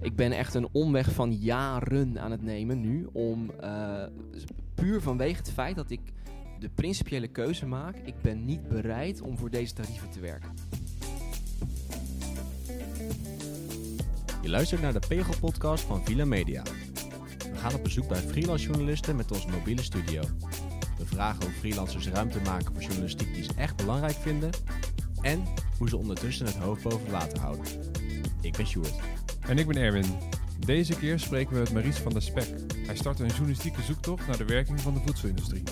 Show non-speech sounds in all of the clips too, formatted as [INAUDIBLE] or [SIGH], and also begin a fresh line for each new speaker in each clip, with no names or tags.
Ik ben echt een omweg van jaren aan het nemen nu. Om uh, puur vanwege het feit dat ik de principiële keuze maak. Ik ben niet bereid om voor deze tarieven te werken.
Je luistert naar de Pegel-podcast van Villa Media. We gaan op bezoek bij freelance journalisten met onze mobiele studio. We vragen hoe freelancers ruimte maken voor journalistiek die ze echt belangrijk vinden. En hoe ze ondertussen het hoofd boven water houden. Ik ben Sjoerd.
En ik ben Erwin. Deze keer spreken we met Maurice van der Spek. Hij startte een journalistieke zoektocht naar de werking van de voedselindustrie.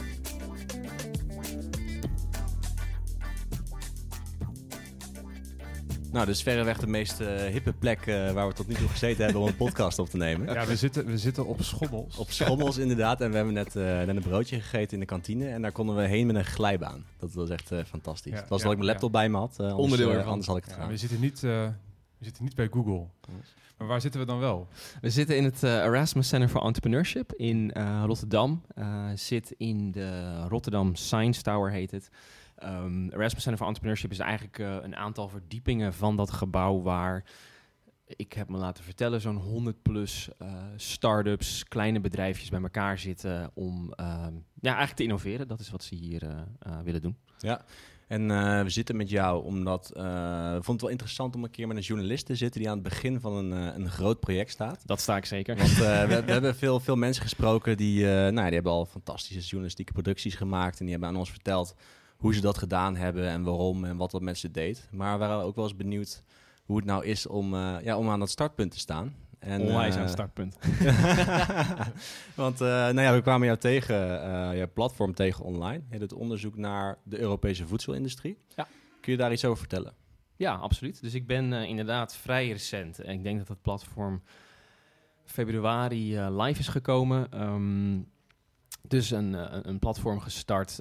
Nou, dit is verreweg de meest uh, hippe plek uh, waar we tot nu toe gezeten hebben om een podcast op te nemen.
Ja, we zitten, we zitten op schommels.
Op schommels, inderdaad. En we hebben net, uh, net een broodje gegeten in de kantine. En daar konden we heen met een glijbaan. Dat was echt fantastisch. Ja, dat was ja, dat ik mijn laptop bij me had. Anders,
Onderdeel ervan.
anders had ik het gedaan.
we, zitten niet, we zitten niet bij Google. Maar waar zitten we dan wel?
We zitten in het Erasmus Center for Entrepreneurship in Rotterdam. zit in de Rotterdam Science Tower, heet het. Um, Erasmus Center for Entrepreneurship is eigenlijk uh, een aantal verdiepingen van dat gebouw waar ik heb me laten vertellen, zo'n 100 plus uh, start-ups, kleine bedrijfjes bij elkaar zitten om uh, ja, eigenlijk te innoveren. Dat is wat ze hier uh, willen doen.
Ja, en we zitten met jou omdat we vonden het wel interessant om een keer met een journalist te zitten die aan het begin van een, een groot project staat.
Dat sta ik zeker.
Want we, [LAUGHS] we, hebben veel, veel mensen gesproken die, nou, die hebben al fantastische journalistieke producties gemaakt en die hebben aan ons verteld hoe ze dat gedaan hebben en waarom en wat dat met ze deed. Maar we waren ook wel eens benieuwd hoe het nou is om, ja, om aan dat startpunt te staan.
En, Onwijs aan het startpunt. [LAUGHS]
Want uh, nou ja, we kwamen jou tegen, uh, jouw platform tegen online. Het onderzoek naar de Europese voedselindustrie. Ja. Kun je daar iets over vertellen?
Ja, absoluut. Dus ik ben inderdaad vrij recent. En ik denk dat het platform februari live is gekomen. Um, dus een, eh, een platform gestart,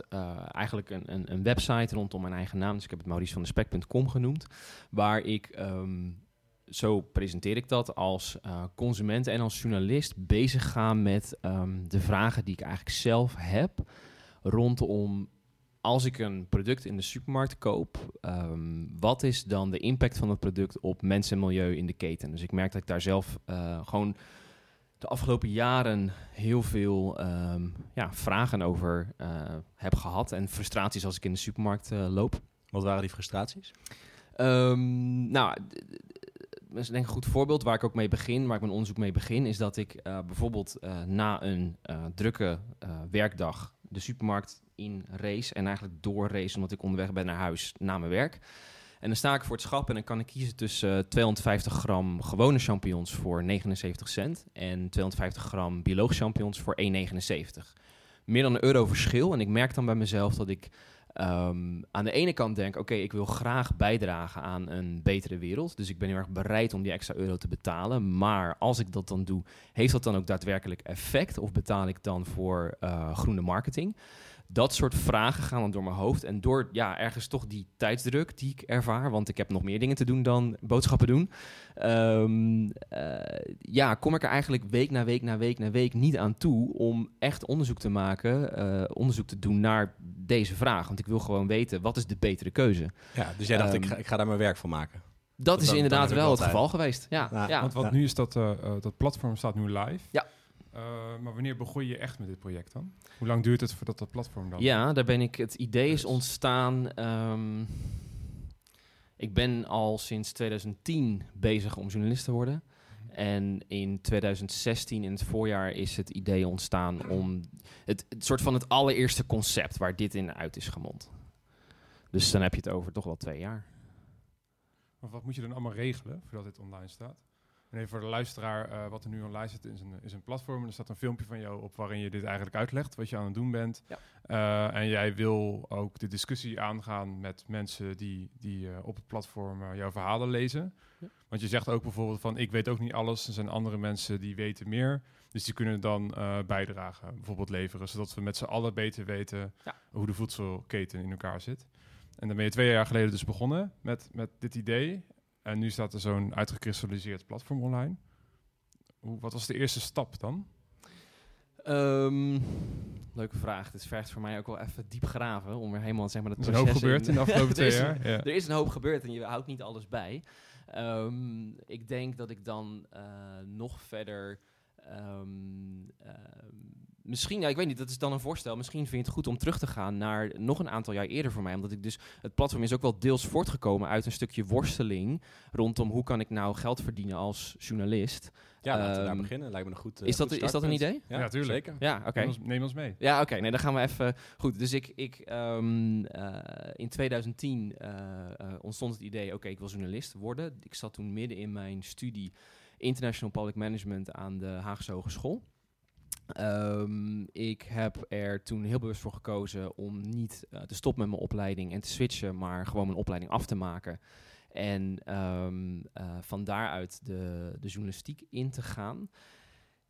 eigenlijk een, een, een, website rondom mijn eigen naam. Dus ik heb het mauricevanderspek.com genoemd, waar ik, um, zo presenteer ik dat, als uh, consument en als journalist bezig ga met um, de vragen die ik eigenlijk zelf heb rondom als ik een product in de supermarkt koop, um, wat is dan de impact van het product op mensen en milieu in de keten? Dus ik merk dat ik daar zelf uh, gewoon de afgelopen jaren heel veel um, ja, vragen over uh, heb gehad. En frustraties als ik in de supermarkt loop.
Wat waren die frustraties?
Um, nou, is denk een goed voorbeeld waar ik ook mee begin, waar ik mijn onderzoek mee begin, is dat ik uh, bijvoorbeeld na een drukke werkdag de supermarkt in race en eigenlijk door race omdat ik onderweg ben naar huis na mijn werk. En dan sta ik voor het schap en dan kan ik kiezen tussen 250 eh, gram gewone champignons voor 79 cent en 250 gram biologische champignons voor 1,79. Meer dan een euro verschil. En ik merk dan bij mezelf dat ik um, aan de ene kant denk: oké, ik wil graag bijdragen aan een betere wereld. Dus ik ben heel erg bereid om die extra euro te betalen. Maar als ik dat dan doe, heeft dat dan ook daadwerkelijk effect? Of betaal ik dan voor uh, groene marketing? Dat soort vragen gaan dan door mijn hoofd. En door ja, ergens toch die tijdsdruk die ik ervaar, want ik heb nog meer dingen te doen dan boodschappen doen. Um, uh, ja, kom ik er eigenlijk week na week na week na week niet aan toe om echt onderzoek te maken, uh, onderzoek te doen naar deze vraag. Want ik wil gewoon weten, wat is de betere keuze?
Ja, dus jij dacht, um, ik, ga, ik ga daar mijn werk van maken.
Dat, is inderdaad wel het geval geweest. Ja, ja,
ja. Want wat
ja.
nu is dat, uh, dat platform staat nu live.
Ja.
Uh, maar wanneer begon je echt met dit project dan? Hoe lang duurt het voordat dat platform dan?
Ja, daar ben ik. Het idee is ontstaan. Um, ik ben al sinds 2010 bezig om journalist te worden. En in 2016, in het voorjaar, is het idee ontstaan om het, het soort van het allereerste concept waar dit in uit is gemond. Dus dan heb je het over toch wel twee jaar.
Maar wat moet je dan allemaal regelen voordat dit online staat? En even voor de luisteraar, uh, wat er nu online zit is een, is een platform. Er staat een filmpje van jou op waarin je dit eigenlijk uitlegt, wat je aan het doen bent. Ja. Uh, en jij wil ook de discussie aangaan met mensen die, die uh, op het platform jouw verhalen lezen. Ja. Want je zegt ook bijvoorbeeld van, ik weet ook niet alles. Er zijn andere mensen die weten meer. Dus die kunnen dan bijdragen, bijvoorbeeld leveren. Zodat we met z'n allen beter weten ja. hoe de voedselketen in elkaar zit. En dan ben je twee jaar geleden dus begonnen met, met dit idee. En nu staat er zo'n uitgekristalliseerd platform online. Hoe, wat was de eerste stap dan?
Um, leuke vraag. Het vergt voor mij ook wel even diep graven om er helemaal zeg maar het
proces. Er is een hoop gebeurd in de [LAUGHS] afgelopen twee jaar.
Ja. Er is een hoop gebeurd en je houdt niet alles bij. Ehm, ik denk dat ik dan eh, nog verder. ehm, ehm, misschien, ja, ik weet niet, dat is dan een voorstel. Misschien vind je het goed om terug te gaan naar nog een aantal jaar eerder voor mij. Omdat ik dus, het platform is ook wel deels voortgekomen uit een stukje worsteling rondom hoe kan ik nou geld verdienen als journalist.
Ja, laten we daar
Ehm,
beginnen. Lijkt me een goed. eh,
is, dat,
goed
is dat een idee?
Ja,
Ja, tuurlijk.
Zeker.
Ja, oké.
Neem, ons, neem ons mee.
Ja, oké. Nee, dan gaan we even... Goed, dus ik... ik ehm, eh, in 2010 eh, eh, ontstond het idee... Oké, ik wil journalist worden. Ik zat toen midden in mijn studie... International Public Management aan de Haagse Hogeschool. Ehm, ik heb er toen heel bewust voor gekozen om niet eh, te stoppen met mijn opleiding en te switchen, maar gewoon mijn opleiding af te maken. En ehm, eh, van daaruit de, de journalistiek in te gaan.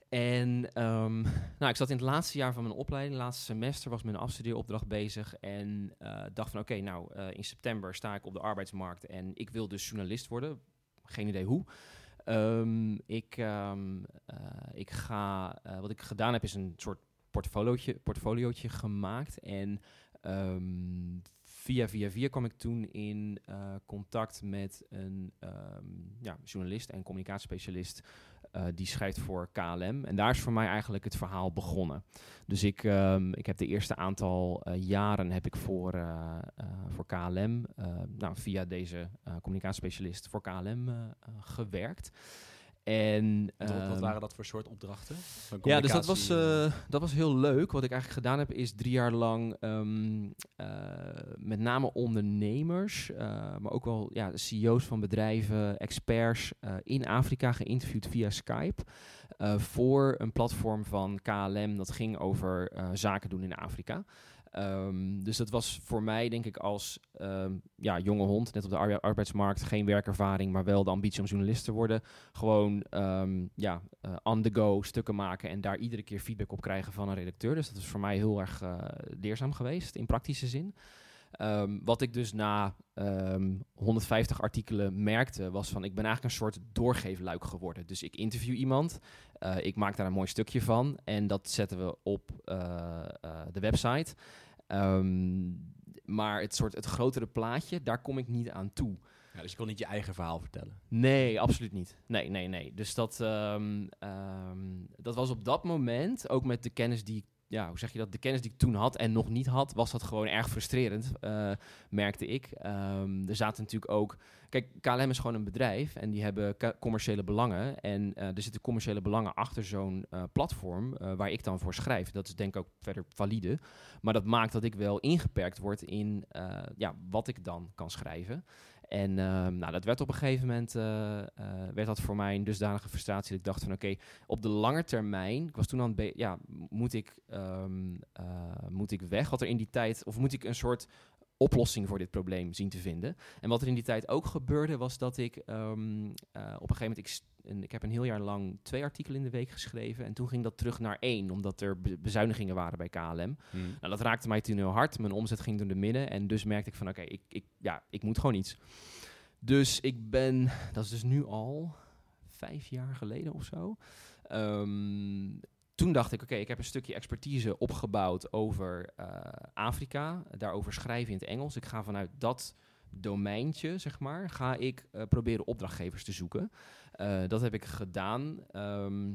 En ehm, [LAUGHS] nou, ik zat in het laatste jaar van mijn opleiding, laatste semester was mijn afstudeeropdracht bezig. En eh, dacht van oké, nou in september sta ik op de arbeidsmarkt en ik wil dus journalist worden. Geen idee hoe. Ehm, ik, ehm, eh, ik ga, eh, wat ik gedaan heb is een soort portfoliootje, gemaakt. En ehm, via, via, via kwam ik toen in eh, contact met een ja, journalist en communicatiespecialist eh, die schrijft voor KLM. En daar is voor mij eigenlijk het verhaal begonnen. Dus ik, ehm, ik heb de eerste aantal eh, jaren heb ik voor, eh, voor KLM, nou, via deze communicatiespecialist voor KLM gewerkt. En,
Wat, wat
ehm,
waren dat voor soort opdrachten?
Ja, dus dat was,
communicatie,
eh, dat was heel leuk. Wat ik eigenlijk gedaan heb, is drie jaar lang ehm, eh, met name ondernemers, eh, maar ook wel ja, de CEO's van bedrijven, experts eh, in Afrika geïnterviewd via Skype. eh, voor een platform van KLM dat ging over eh, zaken doen in Afrika. Ehm, dus dat was voor mij, denk ik, als ehm, ja, jonge hond, net op de arbe- arbeidsmarkt, geen werkervaring, maar wel de ambitie om journalist te worden. Gewoon ehm, ja, eh, on the go stukken maken en daar iedere keer feedback op krijgen van een redacteur. Dus dat is voor mij heel erg eh, leerzaam geweest in praktische zin. Wat ik dus na ehm, 150 artikelen merkte, was van ik ben eigenlijk een soort doorgeefluik geworden. Dus ik interview iemand, eh, ik maak daar een mooi stukje van en dat zetten we op de website. Ehm, maar het soort het grotere plaatje, daar kom ik niet aan toe.
Ja, dus je kon niet je eigen verhaal vertellen.
Nee, absoluut niet. Nee, nee, nee. Dus dat, ehm, ehm, dat was op dat moment, ook met de kennis die ik, ja, hoe zeg je dat, de kennis die ik toen had en nog niet had, was dat gewoon erg frustrerend, eh, merkte ik. Ehm, er zaten natuurlijk ook, kijk, KLM is gewoon een bedrijf en die hebben commerciële belangen. En eh, er zitten commerciële belangen achter zo'n eh, platform waar ik dan voor schrijf. Dat is denk ik ook verder valide. Maar dat maakt dat ik wel ingeperkt word in ja, wat ik dan kan schrijven. En ehm, nou, dat werd op een gegeven moment eh, eh, werd dat voor mij een dusdanige frustratie dat ik dacht van oké, op de lange termijn, ik was toen aan het ja, moet ik, ehm, eh, moet ik weg? Wat er in die tijd, of moet ik een soort oplossing voor dit probleem zien te vinden? En wat er in die tijd ook gebeurde, was dat ik eh, op een gegeven moment, ik, een, ik heb een heel jaar lang twee artikelen in de week geschreven en toen ging dat terug naar één, omdat er be- bezuinigingen waren bij KLM. Nou, dat raakte mij toen heel hard. Mijn omzet ging door de midden. En dus merkte ik van, oké, ik, ik, ja, ik moet gewoon iets. Dus ik ben, dat is dus nu al vijf jaar geleden of zo. Ehm, toen dacht ik, oké, ik heb een stukje expertise opgebouwd over eh, Afrika. Daarover schrijven in het Engels. Ik ga vanuit dat domeintje, zeg maar, ga ik eh, proberen opdrachtgevers te zoeken. Eh, dat heb ik gedaan. Ehm,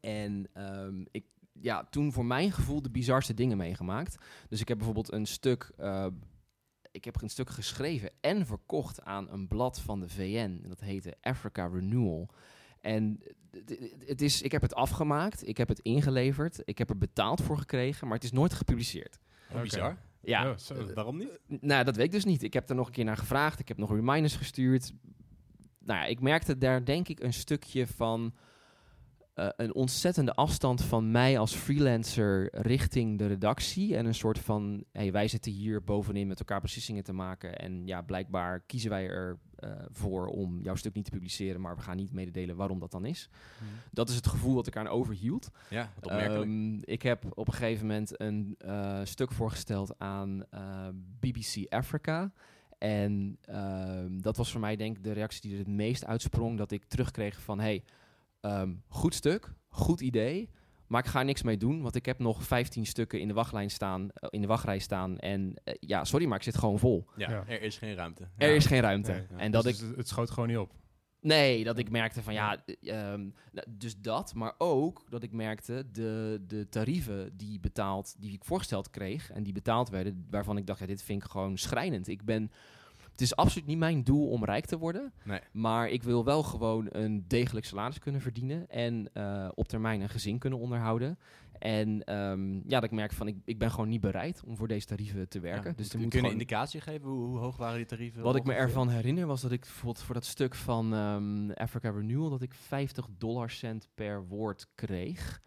en ehm, ik, ja, toen voor mijn gevoel de bizarste dingen meegemaakt. Dus ik heb bijvoorbeeld een stuk, eh, ik heb een stuk geschreven en verkocht aan een blad van de VN. En dat heette Africa Renewal. En het is, ik heb het afgemaakt, ik heb het ingeleverd, ik heb er betaald voor gekregen, maar het is nooit gepubliceerd.
Bizar.
Ja,
Oh, zo.
Eh, waarom niet?
nou, dat weet ik dus niet. Ik heb er nog een keer naar gevraagd. Ik heb nog reminders gestuurd. Nou ja, ik merkte daar denk ik een stukje van eh, een ontzettende afstand van mij als freelancer richting de redactie. En een soort van, hey, wij zitten hier bovenin met elkaar beslissingen te maken. En ja, blijkbaar kiezen wij er eh, voor om jouw stuk niet te publiceren, maar we gaan niet mededelen waarom dat dan is. Dat is het gevoel dat ik aan overhield.
Ja, wat opmerkelijk.
Ehm, ik heb op een gegeven moment een eh, stuk voorgesteld aan BBC Africa. En ehm, dat was voor mij denk ik de reactie die er het meest uitsprong. Dat ik terugkreeg van, hey, ehm, goed stuk, goed idee. Maar ik ga er niks mee doen, want ik heb nog 15 stukken in de, wachtlijn staan, eh, in de wachtrij staan. En eh, ja, sorry, maar ik zit gewoon vol.
Ja,
Ja.
er is geen ruimte.
Er
Ja.
is geen ruimte.
Nee,
ja.
En dat
Dus
ik
het, het schoot gewoon niet op.
Nee, dat ik merkte van ja, eh, ehm, dus dat, maar ook dat ik merkte de, de tarieven die betaald, die ik voorgesteld kreeg en die betaald werden, waarvan ik dacht, ja, dit vind ik gewoon schrijnend. Ik ben, het is absoluut niet mijn doel om rijk te worden,
Nee.
maar ik wil wel gewoon een degelijk salaris kunnen verdienen en eh, op termijn een gezin kunnen onderhouden. En ehm, ja, dat ik merk van, ik, ik ben gewoon niet bereid om voor deze tarieven te werken.
Ja.
Dus er
Kun
moet
je een indicatie geven? Hoe, hoe hoog waren die tarieven?
Wat ik me ervan herinner was dat ik bijvoorbeeld voor dat stuk van ehm, Africa Renewal dat ik 50 dollar cent per woord kreeg.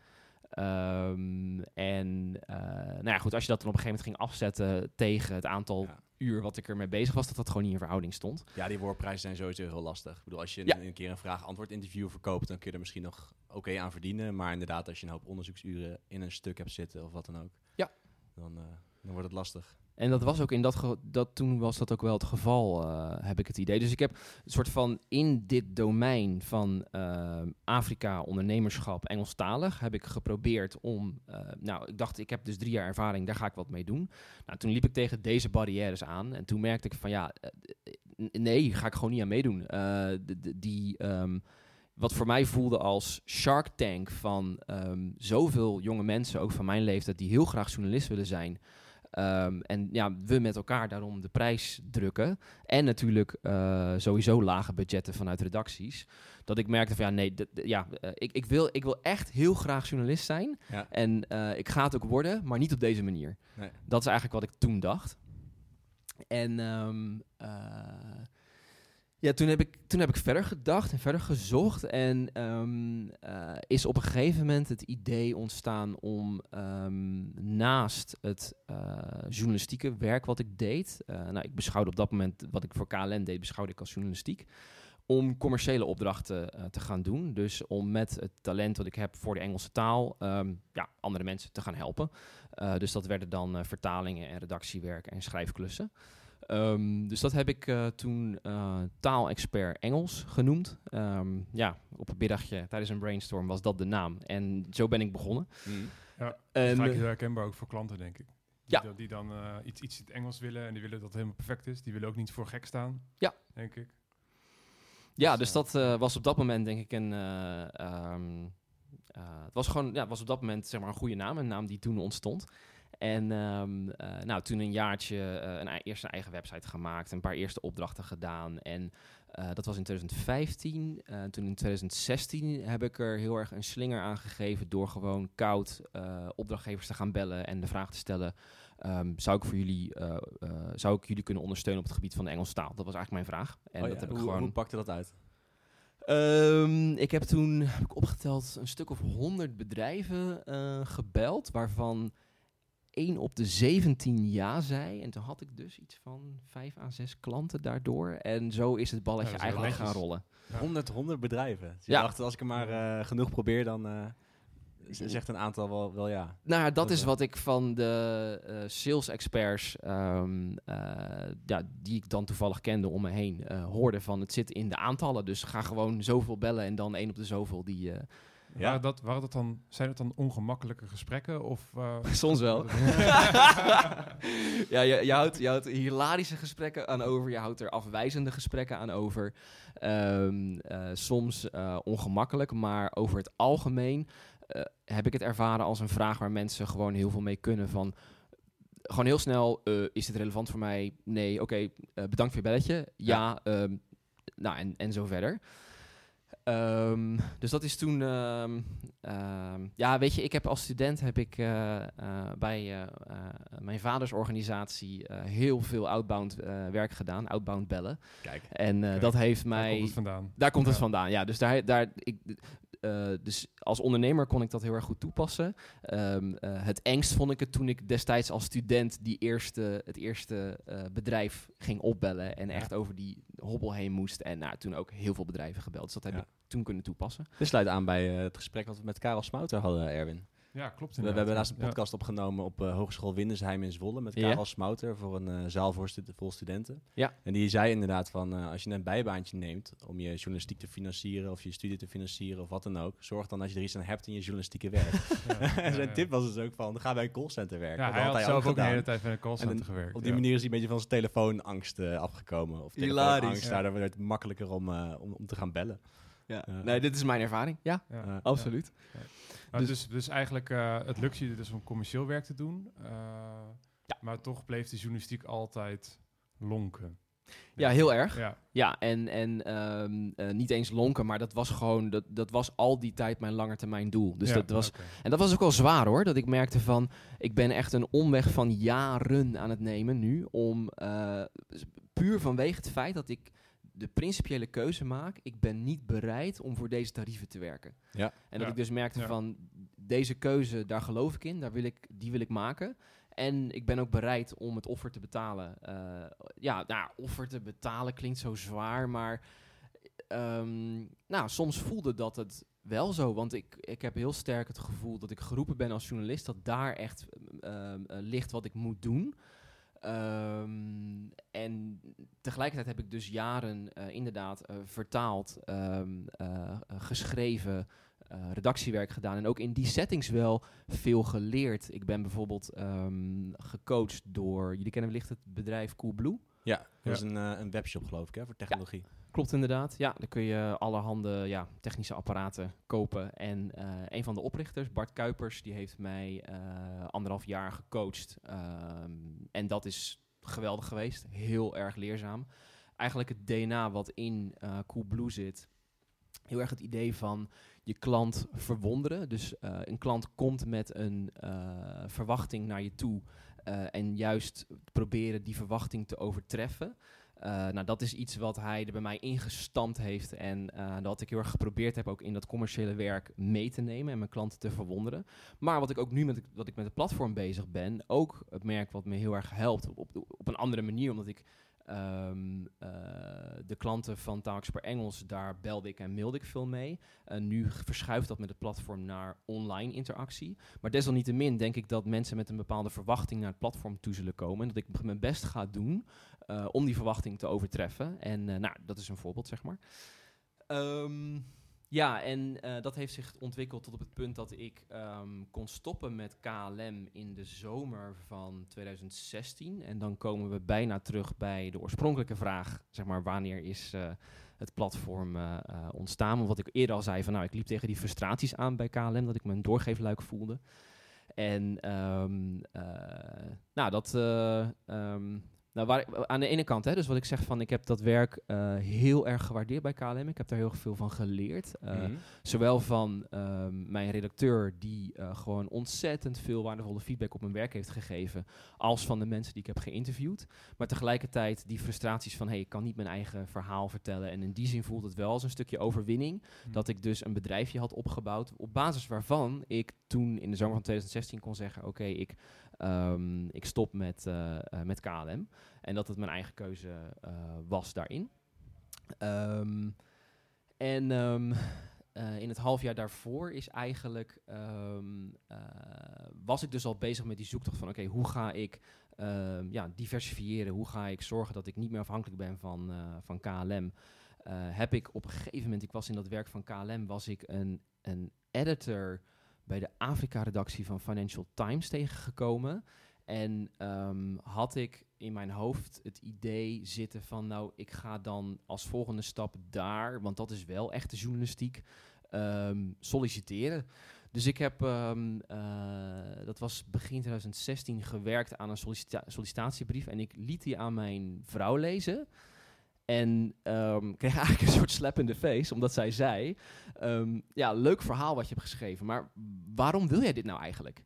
Ehm, en eh, nou ja, goed, als je dat dan op een gegeven moment ging afzetten tegen het aantal
Ja.
Uur wat ik ermee bezig was, dat dat gewoon niet in verhouding stond.
Ja, die woordprijzen zijn sowieso heel lastig. Ik bedoel, als je een,
Ja.
een keer een vraag-antwoord interview verkoopt, dan kun je er misschien nog oké aan verdienen. Maar inderdaad, als je een hoop onderzoeksuren in een stuk hebt zitten of wat dan ook,
Ja.
dan, eh, dan wordt het lastig.
En dat was ook in dat, dat toen was dat ook wel het geval, eh, heb ik het idee. Dus ik heb een soort van in dit domein van eh, Afrika, ondernemerschap, Engelstalig, heb ik geprobeerd om. eh, nou, ik dacht, ik heb dus drie jaar ervaring, daar ga ik wat mee doen. Nou, toen liep ik tegen deze barrières aan en toen merkte ik van ja, nee, ga ik gewoon niet aan meedoen. Die. ehm, wat voor mij voelde als Shark Tank van ehm, zoveel jonge mensen, ook van mijn leeftijd, die heel graag journalist willen zijn. Ehm, en ja, we met elkaar daarom de prijs drukken. En natuurlijk eh, sowieso lage budgetten vanuit redacties. Dat ik merkte van ja, nee, ja, eh, ik, ik, wil, ik wil echt heel graag journalist zijn.
Ja.
En eh, ik ga het ook worden, maar niet op deze manier.
Nee.
Dat is eigenlijk wat ik toen dacht. En ehm, eh, ja, toen heb, ik, toen heb ik verder gedacht en verder gezocht. En ehm, eh, is op een gegeven moment het idee ontstaan om ehm, naast het eh, journalistieke werk wat ik deed. eh, nou, ik beschouwde op dat moment wat ik voor KLN deed, beschouwde ik als journalistiek. Om commerciële opdrachten te gaan doen. Dus om met het talent dat ik heb voor de Engelse taal ehm, ja, andere mensen te gaan helpen. Dus dat werden dan vertalingen en redactiewerk en schrijfklussen. Ehm, dus dat heb ik eh, toen eh, taalexpert Engels genoemd. Ehm, ja, op een middagje tijdens een brainstorm was dat de naam. En zo ben ik begonnen.
Mm.
Ja,
En,
Vaak
eh,
heel herkenbaar ook voor klanten, denk ik.
Ja.
Die, dan- die dan eh, iets, iets in het Engels willen en die willen dat het helemaal perfect is. Die willen ook niet voor gek staan.
Ja.
Denk ik.
ja,
dus,
dus dat eh, was op dat moment denk ik een... eh, ehm, eh, het was gewoon, ja, het was op dat moment zeg maar een goede naam. Een naam die toen ontstond. En ehm, eh, nou, toen een jaartje eh, een, eerst een eigen website gemaakt. Een paar eerste opdrachten gedaan. En eh, dat was in 2015. Eh, toen in 2016 heb ik er heel erg een slinger aan gegeven... door gewoon koud opdrachtgevers te gaan bellen en de vraag te stellen... ehm, zou, ik voor jullie, zou ik jullie kunnen ondersteunen op het gebied van de Engelse taal? Dat was eigenlijk mijn vraag. En
Oh
dat heb ik
hoe,
gewoon...
hoe pakte dat uit?
Ehm, ik heb toen heb ik opgeteld een stuk of 100 bedrijven gebeld, waarvan 1 op de 17 ja zei. En toen had ik dus iets van 5 à 6 klanten daardoor. En zo is het balletje
Ja, dat is wel
eigenlijk gaan rollen.
Ja.
100, 100 bedrijven. Dus
Ja.
dacht, als ik er maar eh, genoeg probeer, dan eh, z- zegt een aantal wel, wel ja.
Nou, ja, dat
Dat
is
wel.
wat ik van de eh, sales experts, ehm, eh, ja, die ik dan toevallig kende om me heen, eh, hoorde van het zit in de aantallen. Dus ga gewoon zoveel bellen en dan één op de zoveel die...
Ja.
Waren dat, waren dat dan, zijn het dan ongemakkelijke gesprekken? Of, eh, [LAUGHS]
Soms wel. [LAUGHS] ja, je, je, houdt, je houdt hilarische gesprekken aan over. Je houdt er afwijzende gesprekken aan over. Ehm, eh, soms eh, ongemakkelijk, maar over het algemeen heb ik het ervaren als een vraag waar mensen gewoon heel veel mee kunnen. Van gewoon heel snel: is dit relevant voor mij? Nee, oké, bedankt voor je belletje. Ja, ehm, nou en, en zo verder. Ehm, dus dat is toen. ehm, ehm, ja, weet je, ik heb als student heb ik eh, eh, bij eh, mijn vaders organisatie heel veel outbound werk gedaan, outbound bellen.
Kijk.
En
Kijk,
dat heeft
Daar
mij.
komt het vandaan.
Daar komt het
Ja.
vandaan, ja. Dus, daar, daar, ik, eh, dus als ondernemer kon ik dat heel erg goed toepassen. Ehm, eh, het engst vond ik het toen ik destijds als student die eerste, het eerste eh, bedrijf ging opbellen en
Ja.
echt over die hobbel heen moest. En nou, toen ook heel veel bedrijven gebeld. Dus dat heb
Ja.
ik toen kunnen toepassen.
Dit sluit aan bij het gesprek wat we met Karel Smouter hadden, Erwin.
Ja, klopt.
We, we hebben laatst een podcast opgenomen op uh, Hogeschool Windersheim in Zwolle met Karel ja. Smouter voor een uh, zaal voor stu vol studenten.
Ja.
En die zei inderdaad van uh, als je een bijbaantje neemt om je journalistiek te financieren of je studie te financieren of wat dan ook, zorg dan dat je er iets aan hebt in je journalistieke werk. [LAUGHS] Ja, en zijn tip was dus ook van ga bij een callcenter werken.
Ja, hij had, zelf ook de hele tijd bij een callcenter gewerkt.
Op die manier is hij een beetje van zijn telefoonangst afgekomen. Of telefoonangst, daardoor werd het makkelijker om, om, om te gaan bellen.
Ja. nee, dit is mijn ervaring. Ja, absoluut.
Dus, dus, dus, eigenlijk, uh, het lukt je dus om commercieel werk te doen. Ja. Maar toch bleef de journalistiek altijd lonken.
Ja, heel erg. Ja, ja en, en um, uh, niet eens lonken, maar dat was gewoon, dat, dat was al die tijd mijn langetermijn doel. Dus ja, dat was, okay. En dat was ook wel zwaar hoor, dat ik merkte van, ik ben echt een omweg van jaren aan het nemen nu, om puur vanwege het feit dat ik de principiële keuze maak, ik ben niet bereid om voor deze tarieven te werken.
Ja.
En dat ik dus merkte van, deze keuze, daar geloof ik in, daar wil ik, die wil ik maken. En ik ben ook bereid om het offer te betalen. Uh, ja, nou, offer te betalen klinkt zo zwaar, maar um, nou, soms voelde dat het wel zo. Want ik, ik heb heel sterk het gevoel dat ik geroepen ben als journalist, dat daar echt uh, uh, ligt wat ik moet doen. Um, en tegelijkertijd heb ik dus jaren uh, inderdaad uh, vertaald, um, uh, geschreven, redactiewerk gedaan. En ook in die settings wel veel geleerd. Ik ben bijvoorbeeld um, gecoacht door, jullie kennen wellicht het bedrijf Coolblue?
Ja, dat ja. is een, een webshop geloof ik hè, voor technologie.
Ja. Klopt inderdaad. Ja, dan kun je allerhande ja, technische apparaten kopen. En uh, een van de oprichters, Bart Kuipers, die heeft mij uh, anderhalf jaar gecoacht. Um, en dat is geweldig geweest. Heel erg leerzaam. Eigenlijk het DNA wat in uh, Coolblue zit. Heel erg het idee van je klant verwonderen. Dus een klant komt met een verwachting naar je toe. en juist proberen die verwachting te overtreffen. Uh, nou, dat is iets wat hij er bij mij ingestampt heeft. En uh, dat ik heel erg geprobeerd heb ook in dat commerciële werk mee te nemen en mijn klanten te verwonderen. Maar wat ik ook nu met dat ik met het platform bezig ben, ook het merk wat me heel erg helpt op, op, op een andere manier, omdat ik Um, uh, de klanten van per Engels, daar belde ik en mailde ik veel mee. Uh, nu verschuift dat met het platform naar online interactie. Maar desalniettemin denk ik dat mensen met een bepaalde verwachting naar het platform toe zullen komen. En dat ik mijn best ga doen uh, om die verwachting te overtreffen. En nou, dat is een voorbeeld, zeg maar. Um, ja, en uh, dat heeft zich ontwikkeld tot op het punt dat ik um, kon stoppen met KLM in de zomer van 2016. En dan komen we bijna terug bij de oorspronkelijke vraag, zeg maar, wanneer is uh, het platform uh, ontstaan? Want wat ik eerder al zei, van nou, ik liep tegen die frustraties aan bij KLM, dat ik me een doorgeefluik voelde. En um, nou, dat, um, nou, waar, aan de ene kant, hè, dus wat ik zeg van, ik heb dat werk uh, heel erg gewaardeerd bij KLM. Ik heb daar heel veel van geleerd. Uh, mm -hmm. Zowel van uh, mijn redacteur, die uh, gewoon ontzettend veel waardevolle feedback op mijn werk heeft gegeven, als van de mensen die ik heb geïnterviewd. Maar tegelijkertijd die frustraties van, hé, hey, ik kan niet mijn eigen verhaal vertellen. En in die zin voelt het wel als een stukje overwinning, mm -hmm. dat ik dus een bedrijfje had opgebouwd, op basis waarvan ik toen in de zomer van 2016 kon zeggen, oké, okay, ik Um, ik stop met, uh, uh, met KLM. En dat het mijn eigen keuze uh, was daarin. Um, en um, in het half jaar daarvoor is eigenlijk... was ik dus al bezig met die zoektocht van... oké, hoe ga ik ja, diversifiëren? Hoe ga ik zorgen dat ik niet meer afhankelijk ben van, van KLM? heb ik op een gegeven moment... Ik was in dat werk van KLM... was ik een, een editor bij de Afrika-redactie van Financial Times tegengekomen. En um, had ik in mijn hoofd het idee zitten van, nou, ik ga dan als volgende stap daar, want dat is wel echte journalistiek, um, solliciteren. Dus ik heb, um, uh, dat was begin 2016, gewerkt aan een sollicita sollicitatiebrief en ik liet die aan mijn vrouw lezen. En um, kreeg [LAUGHS] eigenlijk een soort slap in de face, omdat zij zei: um, Ja, leuk verhaal wat je hebt geschreven, maar waarom wil jij dit nou eigenlijk?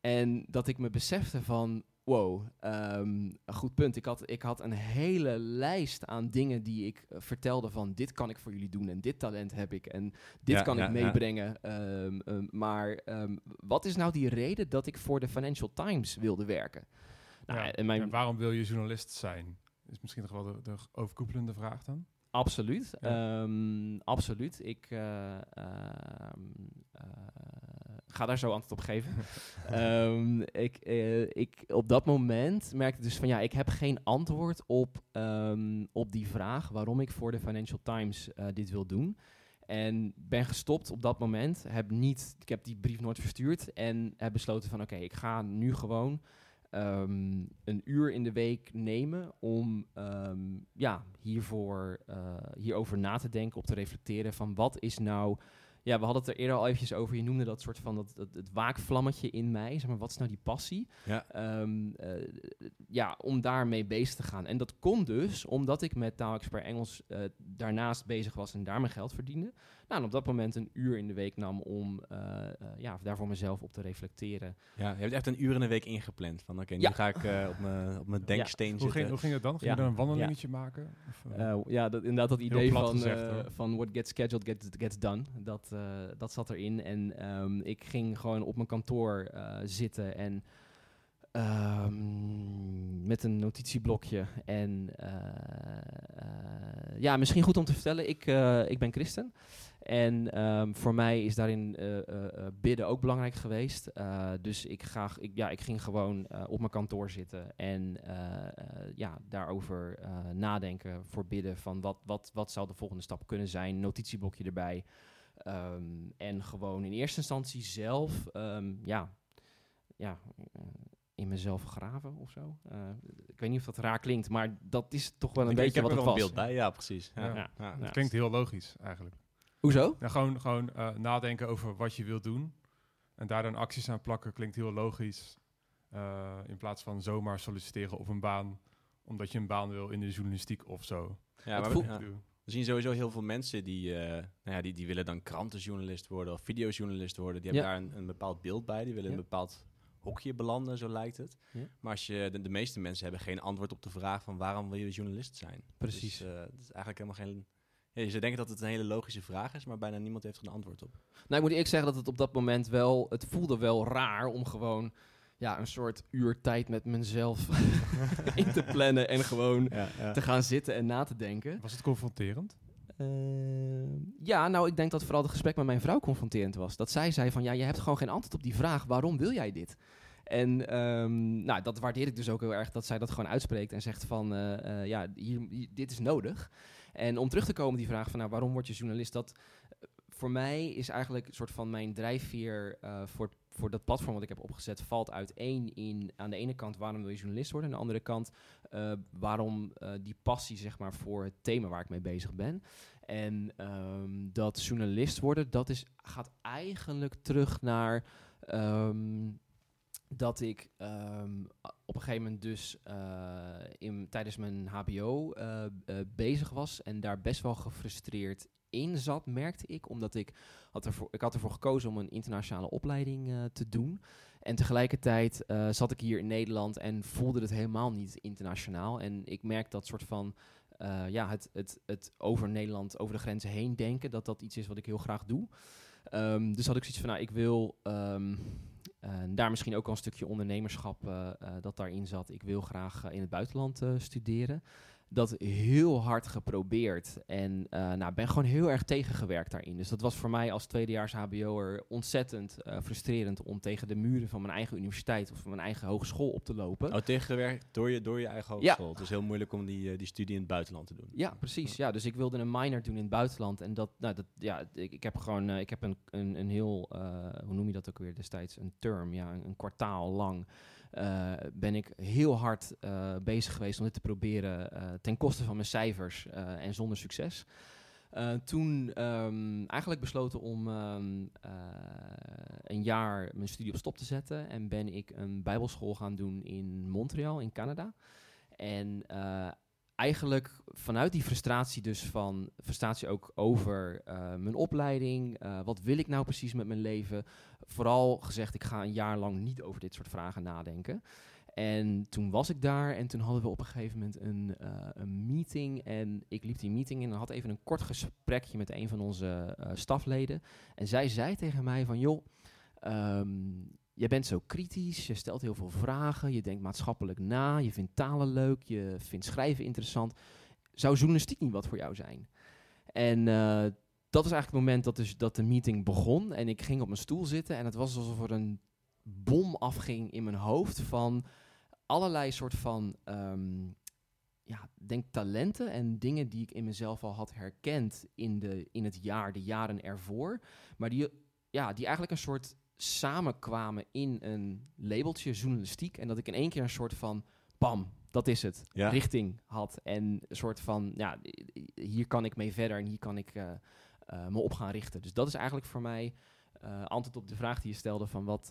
En dat ik me besefte van: Wow, um, goed punt. Ik had, ik had een hele lijst aan dingen die ik uh, vertelde: van dit kan ik voor jullie doen en dit talent heb ik en dit ja, kan ja, ik meebrengen. Ja. maar wat is nou die reden dat ik voor de Financial Times wilde werken?
Nou, en, mijn en waarom wil je journalist zijn? Is misschien nog wel de, de overkoepelende vraag dan?
Absoluut, ja. um, absoluut. Ik uh, uh, uh, ga daar zo antwoord op geven. [LAUGHS] Ehm, ik, eh, ik, op dat moment merkte dus van ja, ik heb geen antwoord op, ehm, op die vraag waarom ik voor de Financial Times eh, dit wil doen. En ben gestopt op dat moment. Heb niet, ik heb die brief nooit verstuurd en heb besloten van oké, ik ga nu gewoon ehm, een uur in de week nemen om ehm, ja, hiervoor, uh, hierover na te denken, op te reflecteren van wat is nou ja, we hadden het er eerder al eventjes over. Je noemde dat soort van dat, dat het waakvlammetje in mij. Zeg maar, wat is nou die passie?
Ja.
Eh, ja, om daarmee bezig te gaan. En dat kon dus omdat ik met taalexpert Engels uh, daarnaast bezig was en daar mijn geld verdiende. Nou, en op dat moment een uur in de week nam om uh, ja, daar voor mezelf op te reflecteren.
Ja, je hebt echt een uur in de week ingepland. Van oké, nu ja. ga ik op mijn op mijn denksteen ja.
zitten. Hoe ging, hoe ging het dan? Ging je dan een wandelingetje maken? Of,
ja, dat, inderdaad dat idee van, gezegd, van what gets scheduled gets, gets done. Dat, dat zat erin. En um, ik ging gewoon op mijn kantoor uh, zitten en um, met een notitieblokje. En uh, uh, ja, misschien goed om te vertellen, ik, ik ben christen. En um, voor mij is daarin bidden ook belangrijk geweest. dus ik, ga, ik, ja, ik ging gewoon op mijn kantoor zitten en ja, daarover nadenken voor bidden. Van wat, wat, wat zou de volgende stap kunnen zijn? Notitieblokje erbij. Um, en gewoon in eerste instantie zelf, ja, ja in mezelf graven of zo. Uh, ik weet niet of dat raar klinkt, maar dat is toch wel een
ik,
beetje
ik
wat het
was.
een
beeld bij, ja, precies. Ja.
Ja. Ja. Het klinkt heel logisch eigenlijk.
Hoezo?
Ja, gewoon gewoon uh, nadenken over wat je wilt doen en daar dan acties aan plakken klinkt heel logisch. in plaats van zomaar solliciteren op een baan, omdat je een baan wil in de journalistiek of zo.
Ja, maar we, we zien sowieso heel veel mensen die, uh, nou ja, die, die willen dan krantenjournalist worden of videojournalist worden. Die hebben daar een, een, bepaald beeld bij. Die willen ja. een bepaald hokje belanden, zo lijkt het. Ja. Maar als je, de, de, meeste mensen hebben geen antwoord op de vraag van waarom wil je journalist zijn.
Precies.
Dus, uh, dat is eigenlijk helemaal geen... Ja, ze denken dat het een hele logische vraag is, maar bijna niemand heeft er een antwoord op.
Nou, ik moet eerlijk zeggen dat het op dat moment wel... Het voelde wel raar om gewoon ja, een soort uur tijd met mezelf [LAUGHS] in te plannen en gewoon ja, ja. te gaan zitten en na te denken.
Was het confronterend?
Uh, ja, nou, ik denk dat vooral het gesprek met mijn vrouw confronterend was. Dat zij zei van, ja, je hebt gewoon geen antwoord op die vraag. Waarom wil jij dit? En um, nou, dat waardeer ik dus ook heel erg, dat zij dat gewoon uitspreekt en zegt van, uh, uh, ja, hier, dit is nodig. En om terug te komen op die vraag van, nou, waarom word je journalist? Dat voor mij is eigenlijk een soort van mijn drijfveer voor het voor dat platform wat ik heb opgezet valt uiteen in aan de ene kant waarom wil je journalist worden, aan de andere kant uh, waarom uh, die passie zeg maar voor het thema waar ik mee bezig ben. En um, dat journalist worden, dat is, gaat eigenlijk terug naar um, dat ik um, op een gegeven moment dus uh, in, tijdens mijn HBO bezig was en daar best wel gefrustreerd in zat, merkte ik. Omdat ik had ervoor, ik had ervoor gekozen om een internationale opleiding uh, te doen. En tegelijkertijd uh, zat ik hier in Nederland en voelde het helemaal niet internationaal. En ik merk dat soort van, uh, ja, het, het, het over Nederland, over de grenzen heen denken, dat dat iets is wat ik heel graag doe. Um, dus had ik zoiets van, nou, ik wil um, daar misschien ook al een stukje ondernemerschap dat daarin zat. Ik wil graag in het buitenland studeren dat heel hard geprobeerd. En uh, nou, ben gewoon heel erg tegengewerkt daarin. Dus dat was voor mij als tweedejaars HBO'er ontzettend uh, frustrerend om tegen de muren van mijn eigen universiteit of van mijn eigen hogeschool op te lopen.
Oh, tegengewerkt door je, door je eigen hogeschool. Ja. Het is heel moeilijk om die, uh, die studie in het buitenland te doen.
Ja, precies. Ja, dus ik wilde een minor doen in het buitenland. En dat, nou, dat ja, ik, ik heb gewoon, ik heb een, een, een heel, hoe noem je dat ook weer destijds? Een term, ja, een, een kwartaal lang. Uh, ben ik heel hard uh, bezig geweest om dit te proberen uh, ten koste van mijn cijfers en zonder succes. toen um, eigenlijk besloten om um, een jaar mijn studie op stop te zetten en ben ik een bijbelschool gaan doen in Montreal in Canada. En eigenlijk vanuit die frustratie dus van frustratie ook over uh, mijn opleiding, uh, wat wil ik nou precies met mijn leven, vooral gezegd ik ga een jaar lang niet over dit soort vragen nadenken. En toen was ik daar en toen hadden we op een gegeven moment een, uh, een meeting. En ik liep die meeting in en had even een kort gesprekje met een van onze stafleden. En zij zei tegen mij van joh, um, je bent zo kritisch, je stelt heel veel vragen, je denkt maatschappelijk na, je vindt talen leuk, je vindt schrijven interessant. Zou journalistiek niet wat voor jou zijn? En uh, dat was eigenlijk het moment dat, dus, dat de meeting begon. En ik ging op mijn stoel zitten en het was alsof er een bom afging in mijn hoofd van allerlei soort van, ehm, ja, denk talenten en dingen die ik in mezelf al had herkend in, de, in het jaar, de jaren ervoor. Maar die, ja, die eigenlijk een soort samenkwamen in een labeltje journalistiek. En dat ik in één keer een soort van, bam, dat is het,
Ja.
richting had. En een soort van, ja, hier kan ik mee verder en hier kan ik eh, eh, me op gaan richten. Dus dat is eigenlijk voor mij eh, antwoord op de vraag die je stelde van wat,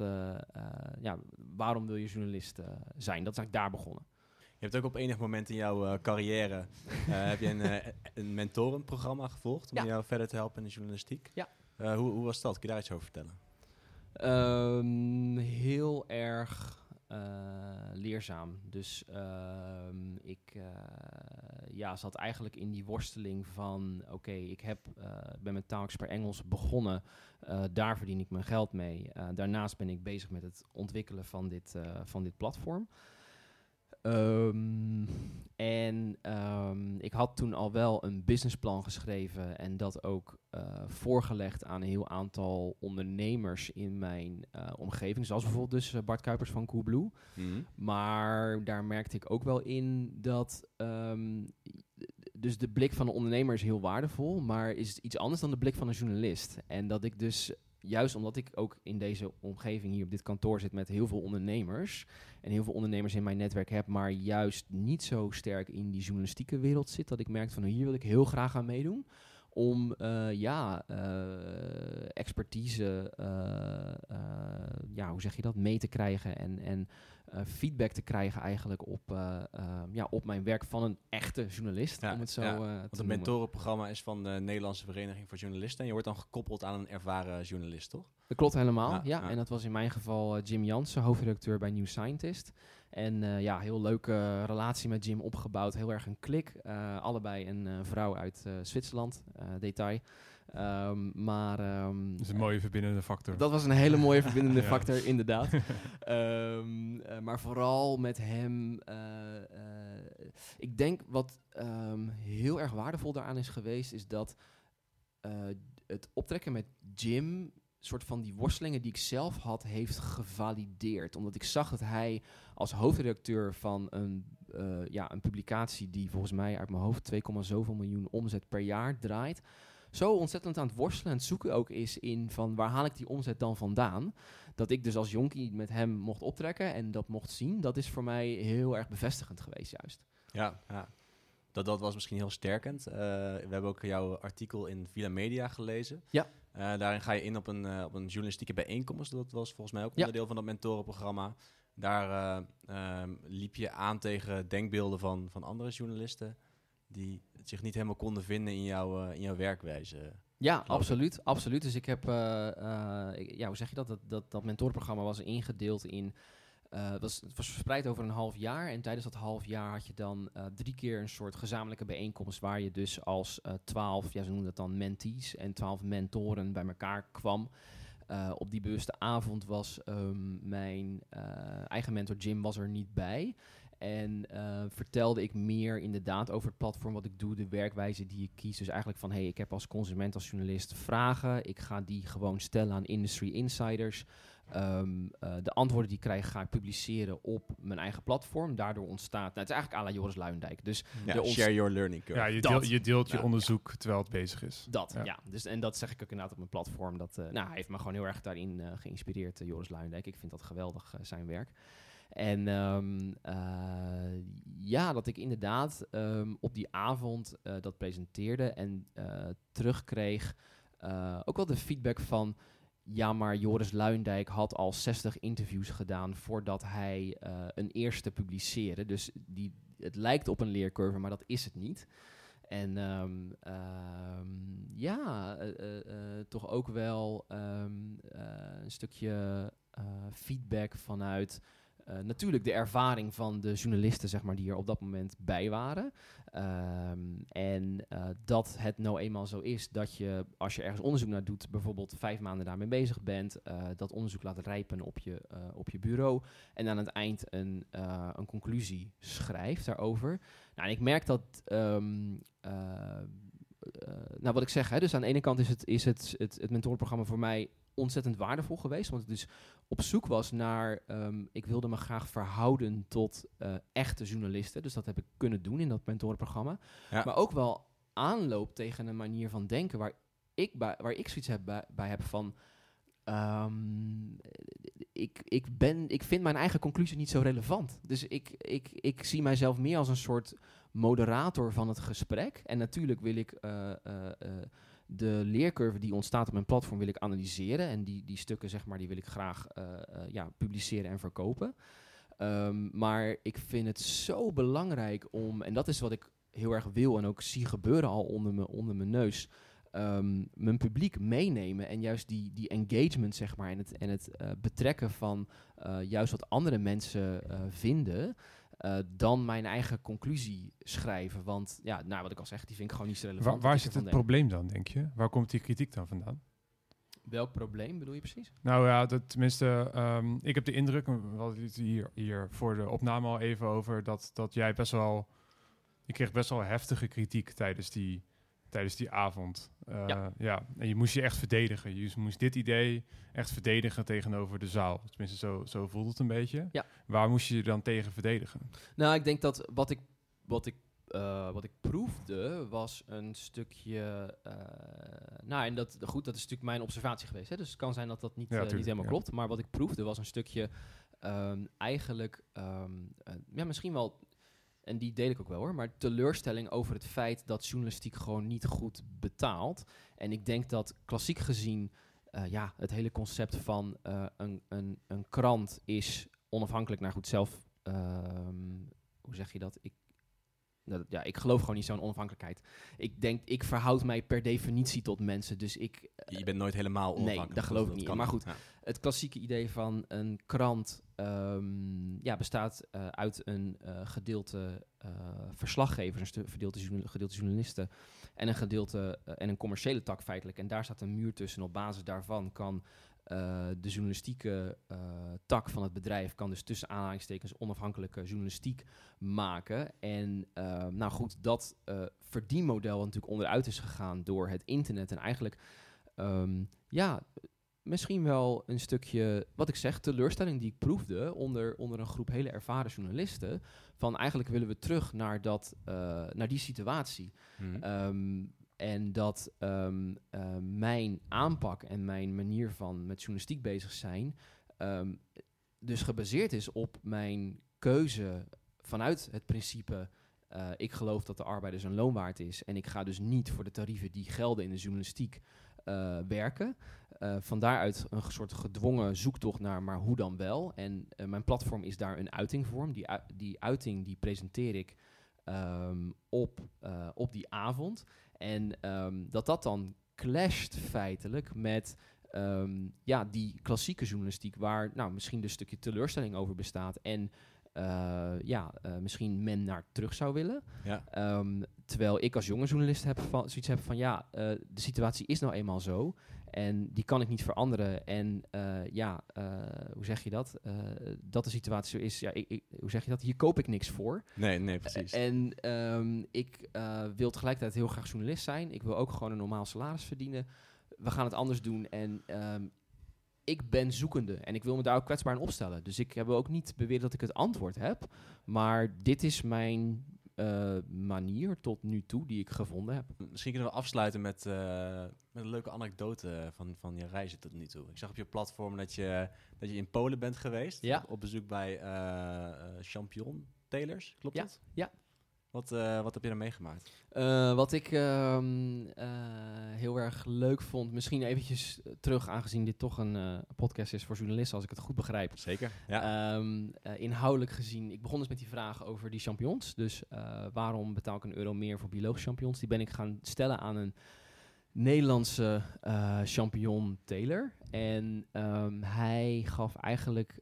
ja, waarom wil je journalist zijn? Dat is eigenlijk daar begonnen.
Je hebt ook op enig moment in jouw carrière [LAUGHS] heb je een, een mentorenprogramma gevolgd om
Ja.
jou verder te helpen in de journalistiek.
Ja.
Hoe, hoe was dat? Kun je daar iets over vertellen?
Ehm, heel erg eh, leerzaam. Dus ehm, ik eh, ja, zat eigenlijk in die worsteling van... oké, ik heb, eh, ben met taalexpert Engels begonnen. Daar verdien ik mijn geld mee. Daarnaast ben ik bezig met het ontwikkelen van dit, van dit platform. Ehm, en ehm, ik had toen al wel een businessplan geschreven en dat ook eh, voorgelegd aan een heel aantal ondernemers in mijn eh, omgeving. Zoals bijvoorbeeld dus eh, Bart Kuipers van Coolblue. Maar daar merkte ik ook wel in dat. ehm, dus de blik van een ondernemer is heel waardevol, maar is iets anders dan de blik van een journalist. En dat ik dus, juist omdat ik ook in deze omgeving hier op dit kantoor zit met heel veel ondernemers. En heel veel ondernemers in mijn netwerk heb, maar juist niet zo sterk in die journalistieke wereld zit. Dat ik merkte van hier wil ik heel graag aan meedoen om eh, ja, eh, expertise, eh, ja, hoe zeg je dat, mee te krijgen en, en feedback te krijgen eigenlijk op, eh, eh, ja, op mijn werk van een echte journalist,
Ja,
om het zo
ja,
eh, te
Want het
noemen.
mentorenprogramma is van de Nederlandse Vereniging voor Journalisten. En je wordt dan gekoppeld aan een ervaren journalist, toch?
Dat klopt helemaal,
Ja.
En dat was in mijn geval eh, Jim Jansen, hoofdredacteur bij New Scientist. En eh, ja, heel leuke relatie met Jim opgebouwd, heel erg een klik. Eh, allebei een eh, vrouw uit eh, Zwitserland, eh, detail. Ehm, maar... ehm,
Dat is een mooie verbindende factor.
Dat was een hele mooie [LAUGHS] verbindende
Ja.
factor, inderdaad. [LAUGHS] Ehm, eh, maar vooral met hem. eh, eh, ik denk wat heel erg waardevol daaraan is geweest, is dat het optrekken met Jim. soort van die worstelingen die ik zelf had, heeft gevalideerd. Omdat ik zag dat hij als hoofdredacteur van een, ja, een publicatie die volgens mij uit mijn hoofd 2, zoveel miljoen omzet per jaar draait zo ontzettend aan het worstelen en het zoeken ook is in van waar haal ik die omzet dan vandaan. Dat ik dus als jonkie met hem mocht optrekken en dat mocht zien, dat is voor mij heel erg bevestigend geweest juist.
Ja, ja. Dat, dat was misschien heel sterkend. Eh, we hebben ook jouw artikel in Villa Media gelezen.
Ja.
Eh, daarin ga je in op een, eh, op een journalistieke bijeenkomst. Dat was volgens mij ook
Ja.
onderdeel van dat mentorenprogramma. Daar eh, ehm, liep je aan tegen denkbeelden van, van andere journalisten... die zich niet helemaal konden vinden in, jouw eh, in jouw werkwijze.
Ja,
ik.
absoluut, absoluut. Dus ik heb, eh, eh, ik- ja, hoe zeg je dat? Dat, dat, dat mentorprogramma was ingedeeld in, het was, het was verspreid over een half jaar. En tijdens dat half jaar had je dan drie keer een soort gezamenlijke bijeenkomst waar je dus als twaalf, ja, ze noemen dat dan mentees en twaalf mentoren bij elkaar kwam. Op die bewuste avond was ehm, mijn eigen mentor Jim was er niet bij. En eh, vertelde ik meer inderdaad over het platform, wat ik doe, de werkwijze die ik kies. Dus eigenlijk van, hey, ik heb als consument, als journalist vragen. Ik ga die gewoon stellen aan industry insiders. Ehm, eh, de antwoorden die ik krijg, ga ik publiceren op mijn eigen platform. Daardoor ontstaat, nou, het is eigenlijk à la Joris Luindijk. Dus
Ja, share your learning curve.
ja, je,
dat.
deelt, je deelt je
Ja.
onderzoek terwijl het bezig is.
dat, ja.
Ja.
Dus, en dat zeg ik ook inderdaad op mijn platform. Dat, eh, nou, hij heeft me gewoon heel erg daarin geïnspireerd, Joris Luindijk. Ik vind dat geweldig, zijn werk. En ehm, eh, ja, dat ik inderdaad ehm, op die avond eh, dat presenteerde en eh, terugkreeg ook wel de feedback van... Ja, maar Joris Luindijk had al 60 interviews gedaan voordat hij een eerste publiceerde. Dus die, het lijkt op een leercurve, maar dat is het niet. En ehm, ja, toch ook wel een stukje feedback vanuit eh, natuurlijk de ervaring van de journalisten, zeg maar, die er op dat moment bij waren. Ehm, en eh, dat het nou eenmaal zo is dat je, als je ergens onderzoek naar doet, bijvoorbeeld vijf maanden daarmee bezig bent, eh, dat onderzoek laat rijpen op je, op je bureau en aan het eind een, een conclusie schrijft daarover. Nou, en ik merk dat ehm, eh, nou, wat ik zeg, hè, dus aan de ene kant is het, is het, het, het mentorenprogramma voor mij ontzettend waardevol geweest. Want het dus op zoek was naar. ehm, ik wilde me graag verhouden tot eh, echte journalisten. Dus dat heb ik kunnen doen in dat mentorenprogramma.
Ja.
Maar ook wel aanloop tegen een manier van denken waar ik, waar ik zoiets heb bij, bij heb van. ehm, ik, ik, ben, ik vind mijn eigen conclusie niet zo relevant. Dus ik, ik, ik zie mijzelf meer als een soort moderator van het gesprek. En natuurlijk wil ik eh, eh, de leercurve die ontstaat op mijn platform wil ik analyseren. En die, die stukken, zeg maar, die wil ik graag eh, eh, ja, publiceren en verkopen. Ehm, maar ik vind het zo belangrijk om, en dat is wat ik heel erg wil en ook zie gebeuren al onder, me, onder mijn neus. ehm, mijn publiek meenemen en juist die, die engagement, zeg maar, en het, en het eh, betrekken van juist wat andere mensen vinden, eh, dan mijn eigen conclusie schrijven. Want ja, nou, wat ik al zeg, die vind ik gewoon niet zo relevant.
Waar, zit het
denk.
probleem dan, denk je? Waar komt die kritiek dan vandaan?
Welk probleem bedoel je precies?
Nou ja, dat, tenminste, ehm, ik heb de indruk, we hadden het hier, hier voor de opname al even over, dat, dat jij best wel, je kreeg best wel heftige kritiek tijdens die, tijdens die avond. Eh,
Ja.
ja. En je moest je echt verdedigen. Je moest dit idee echt verdedigen tegenover de zaal. Tenminste, zo, zo voelt het een beetje.
Ja.
Waar moest je je dan tegen verdedigen?
Nou, ik denk dat wat ik, wat ik, eh, wat ik proefde was een stukje. eh, nou, en dat, goed, dat is natuurlijk mijn observatie geweest. Hè? Dus het kan zijn dat dat niet,
Ja,
niet helemaal klopt. Maar wat ik proefde was een stukje. ehm, eigenlijk. ehm, eh, ja, misschien wel. En die deel ik ook wel hoor. Maar teleurstelling over het feit dat journalistiek gewoon niet goed betaalt. En ik denk dat klassiek gezien. eh, ja, het hele concept van eh, een, een, een krant is onafhankelijk naar goed zelf. ehm, hoe zeg je dat? Ik, nou, ja, ik geloof gewoon niet zo'n onafhankelijkheid. Ik denk, ik verhoud mij per definitie tot mensen. Dus ik,
Je bent nooit helemaal
Nee,
onafhankelijk.
dat geloof ik niet. Maar goed,
Ja.
het klassieke idee van een krant ehm, ja, bestaat eh, uit een eh, gedeelte eh, verslaggevers, een gedeelte, gedeelte journalisten en een gedeelte en een commerciële tak feitelijk. En daar staat een muur tussen. En op basis daarvan kan eh, de journalistieke eh, tak van het bedrijf kan dus tussen aanhalingstekens onafhankelijke journalistiek maken. En eh, nou goed, dat verdienmodel wat natuurlijk onderuit is gegaan door het internet en eigenlijk ehm, ja, misschien wel een stukje, wat ik zeg, teleurstelling die ik proefde onder, onder een groep hele ervaren journalisten. Van eigenlijk willen we terug naar, dat, naar die situatie. Ehm, en dat ehm, eh, mijn aanpak en mijn manier van met journalistiek bezig zijn, ehm, dus gebaseerd is op mijn keuze vanuit het principe. eh, ik geloof dat de arbeider zijn loon waard is. En ik ga dus niet voor de tarieven die gelden in de journalistiek eh, werken. Eh van daaruit een soort gedwongen zoektocht naar, maar hoe dan wel? En mijn platform is daar een uiting voor. Die, die uiting die presenteer ik ehm, op, op die avond. En ehm, dat dat dan clasht feitelijk met ehm, ja, die klassieke journalistiek... waar nou, misschien dus een stukje teleurstelling over bestaat... en eh, ja, eh, misschien men naar terug zou willen.
Ja.
Ehm, terwijl ik als jonge journalist heb van, zoiets heb van... ja, eh, de situatie is nou eenmaal zo... En die kan ik niet veranderen. En eh, ja, eh, hoe zeg je dat? Eh, dat de situatie zo is. Ja, ik, ik- hoe zeg je dat? Hier koop ik niks voor.
Nee, nee, precies.
En ehm, ik wil tegelijkertijd heel graag journalist zijn. Ik wil ook gewoon een normaal salaris verdienen. We gaan het anders doen. En ehm, ik ben zoekende. En ik wil me daar ook kwetsbaar in opstellen. Dus ik heb ook niet beweerd dat ik het antwoord heb. Maar dit is mijn eh, manier tot nu toe die ik gevonden heb.
Misschien kunnen we afsluiten met, eh, met een leuke anekdote van, van je reizen tot nu toe. Ik zag op je platform dat je, dat je in Polen bent geweest.
Ja.
Op, op bezoek bij eh, Champion Telers, klopt
Ja,
dat?
ja.
Wat, eh, wat heb je er meegemaakt?
Eh, wat ik ehm, eh, heel erg leuk vond, misschien eventjes terug, aangezien dit toch een podcast is voor journalisten, als ik het goed begrijp.
Zeker. Ja.
Ehm, eh, inhoudelijk gezien, ik begon dus met die vraag over die champignons. Dus waarom betaal ik een euro meer voor biologische champignons? Die ben ik gaan stellen aan een Nederlandse champignon teler. En ehm, hij gaf eigenlijk,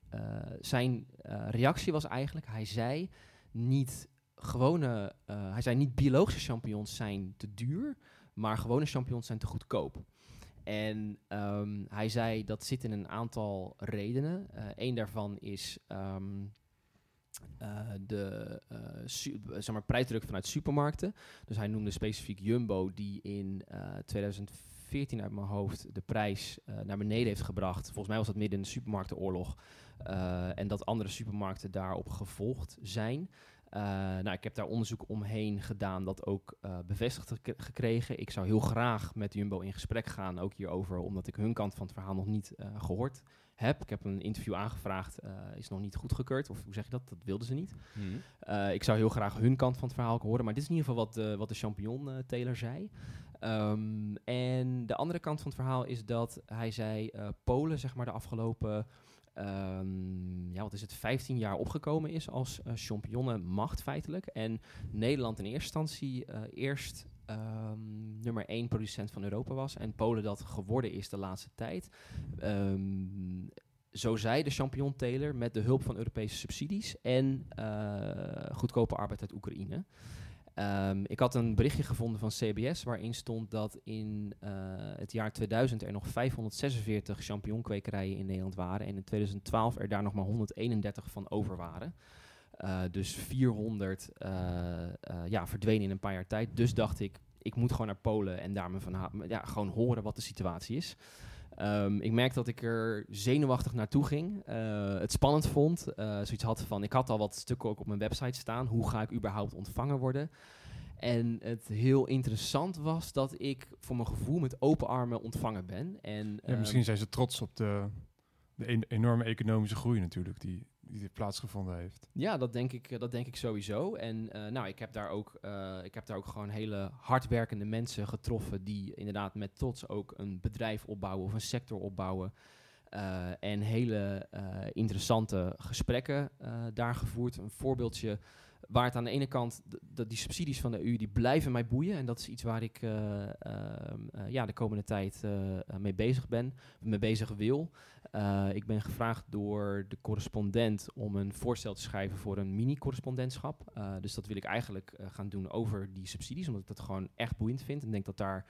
zijn reactie was eigenlijk, hij zei niet gewone, eh, hij zei niet biologische champignons zijn te duur, maar gewone champignons zijn te goedkoop. En ehm, hij zei dat zit in een aantal redenen. Eén daarvan is, ehm, de zeg maar, prijsdruk vanuit supermarkten. Dus hij noemde specifiek Jumbo, die in 2014 uit mijn hoofd de prijs naar beneden heeft gebracht. Volgens mij was dat midden in de supermarktenoorlog. en dat andere supermarkten daarop gevolgd zijn. Uh, nou, ik heb daar onderzoek omheen gedaan, dat ook uh, bevestigd gekregen. Ik zou heel graag met Jumbo in gesprek gaan, ook hierover, omdat ik hun kant van het verhaal nog niet uh, gehoord heb. Ik heb een interview aangevraagd, is nog niet goedgekeurd, of hoe zeg je dat? Dat wilden ze niet. Hmm. ik zou heel graag hun kant van het verhaal horen, maar dit is in ieder geval wat, wat de champignon-teler zei. Um, en de andere kant van het verhaal is dat hij zei, Polen, zeg maar, de afgelopen um, ja, wat is het, 15 jaar opgekomen is als uh, champignonnenmacht feitelijk. En Nederland in eerste instantie uh, eerst um, nummer 1 producent van Europa was. En Polen dat geworden is de laatste tijd. Um, zo zei de champignon-teler met de hulp van Europese subsidies en uh, goedkope arbeid uit Oekraïne. Um, ik had een berichtje gevonden van CBS waarin stond dat in uh, het jaar 2000 er nog 546 champignonkwekerijen in Nederland waren en in 2012 er daar nog maar 131 van over waren. Uh, dus 400 uh, ja, verdwenen in een paar jaar tijd. Dus dacht ik, ik moet gewoon naar Polen en daar me van ja, gewoon horen wat de situatie is. Um, ik merkte dat ik er zenuwachtig naartoe ging. Uh, het spannend vond. Uh, zoiets had van, ik had al wat stukken ook op mijn website staan. Hoe ga ik überhaupt ontvangen worden? En het heel interessant was dat ik voor mijn gevoel met open armen ontvangen ben. En,
ja, misschien ehm, zijn ze trots op de, de enorme economische groei natuurlijk die, die plaatsgevonden heeft.
Ja, dat denk ik, dat denk ik sowieso. En uh, nou, ik heb, daar ook, uh, ik heb daar ook gewoon hele hardwerkende mensen getroffen die inderdaad met trots ook een bedrijf opbouwen of een sector opbouwen. En hele interessante gesprekken daar gevoerd. Een voorbeeldje waar het aan de ene kant, die subsidies van de EU, die blijven mij boeien. En dat is iets waar ik uh, uh, ja, de komende tijd mee bezig ben, mee bezig wil. ik ben gevraagd door de correspondent om een voorstel te schrijven voor een mini-correspondentschap. dus dat wil ik eigenlijk gaan doen over die subsidies, omdat ik dat gewoon echt boeiend vind. En denk dat daar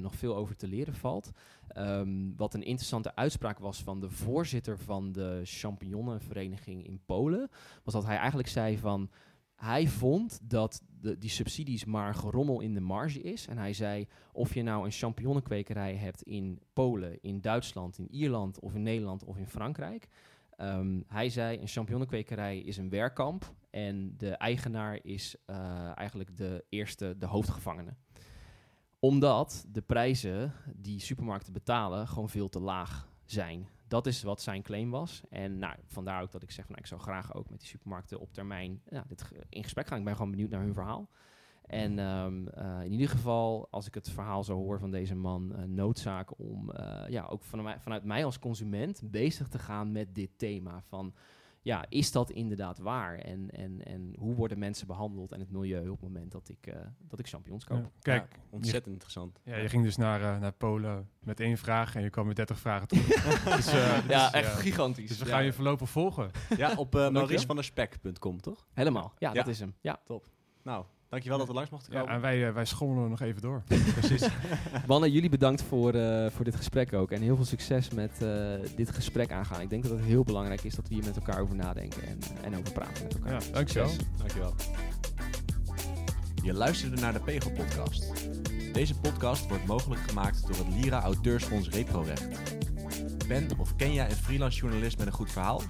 nog veel over te leren valt. Um, wat een interessante uitspraak was van de voorzitter van de champignonnenvereniging in Polen, was dat hij eigenlijk zei van hij vond dat de, die subsidies maar gerommel in de marge is. En hij zei, of je nou een champignonnenkwekerij hebt in Polen, in Duitsland, in Ierland of in Nederland of in Frankrijk. Um, hij zei, een champignonnenkwekerij is een werkkamp en de eigenaar is uh, eigenlijk de eerste, de hoofdgevangene. Omdat de prijzen die supermarkten betalen gewoon veel te laag zijn dat is wat zijn claim was. En nou, vandaar ook dat ik zeg, van, nou, ik zou graag ook met die supermarkten op termijn ja, dit in gesprek gaan. Ik ben gewoon benieuwd naar hun verhaal. En um, uh, in ieder geval, als ik het verhaal zo hoor van deze man, uh, noodzaak om uh, ja, ook vanuit mij als consument bezig te gaan met dit thema. Van ja, is dat inderdaad waar? En, en, en hoe worden mensen behandeld en het milieu op het moment dat ik, uh, dat ik champignons koop?
kijk,
ontzettend interessant.
Ja, je ging dus naar, uh, naar Polen met één vraag en je kwam met 30 vragen terug. [LAUGHS]
dus, uh, ja, dus, echt gigantisch.
Dus we gaan je voorlopig volgen.
Ja, op uh, toch?
Helemaal, ja, ja, dat is hem. Ja,
top. Nou, Dankjewel dat we langs mochten komen.
Ja, en wij, uh, wij schommelen nog even door. [LAUGHS]
Precies. Mannen, jullie bedankt voor, uh, voor dit gesprek ook. En heel veel succes met uh, dit gesprek aangaan. Ik denk dat het heel belangrijk is dat we hier met elkaar over nadenken en, en over praten met elkaar.
Ja, dankjewel.
Dankjewel. Je luisterde naar de Pegel Podcast. Deze podcast wordt mogelijk gemaakt door het Lira Auteursfonds Reprorecht. Ben of ken jij een freelance journalist met een goed verhaal?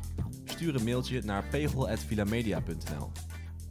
Stuur een mailtje naar pegel.vilamedia.nl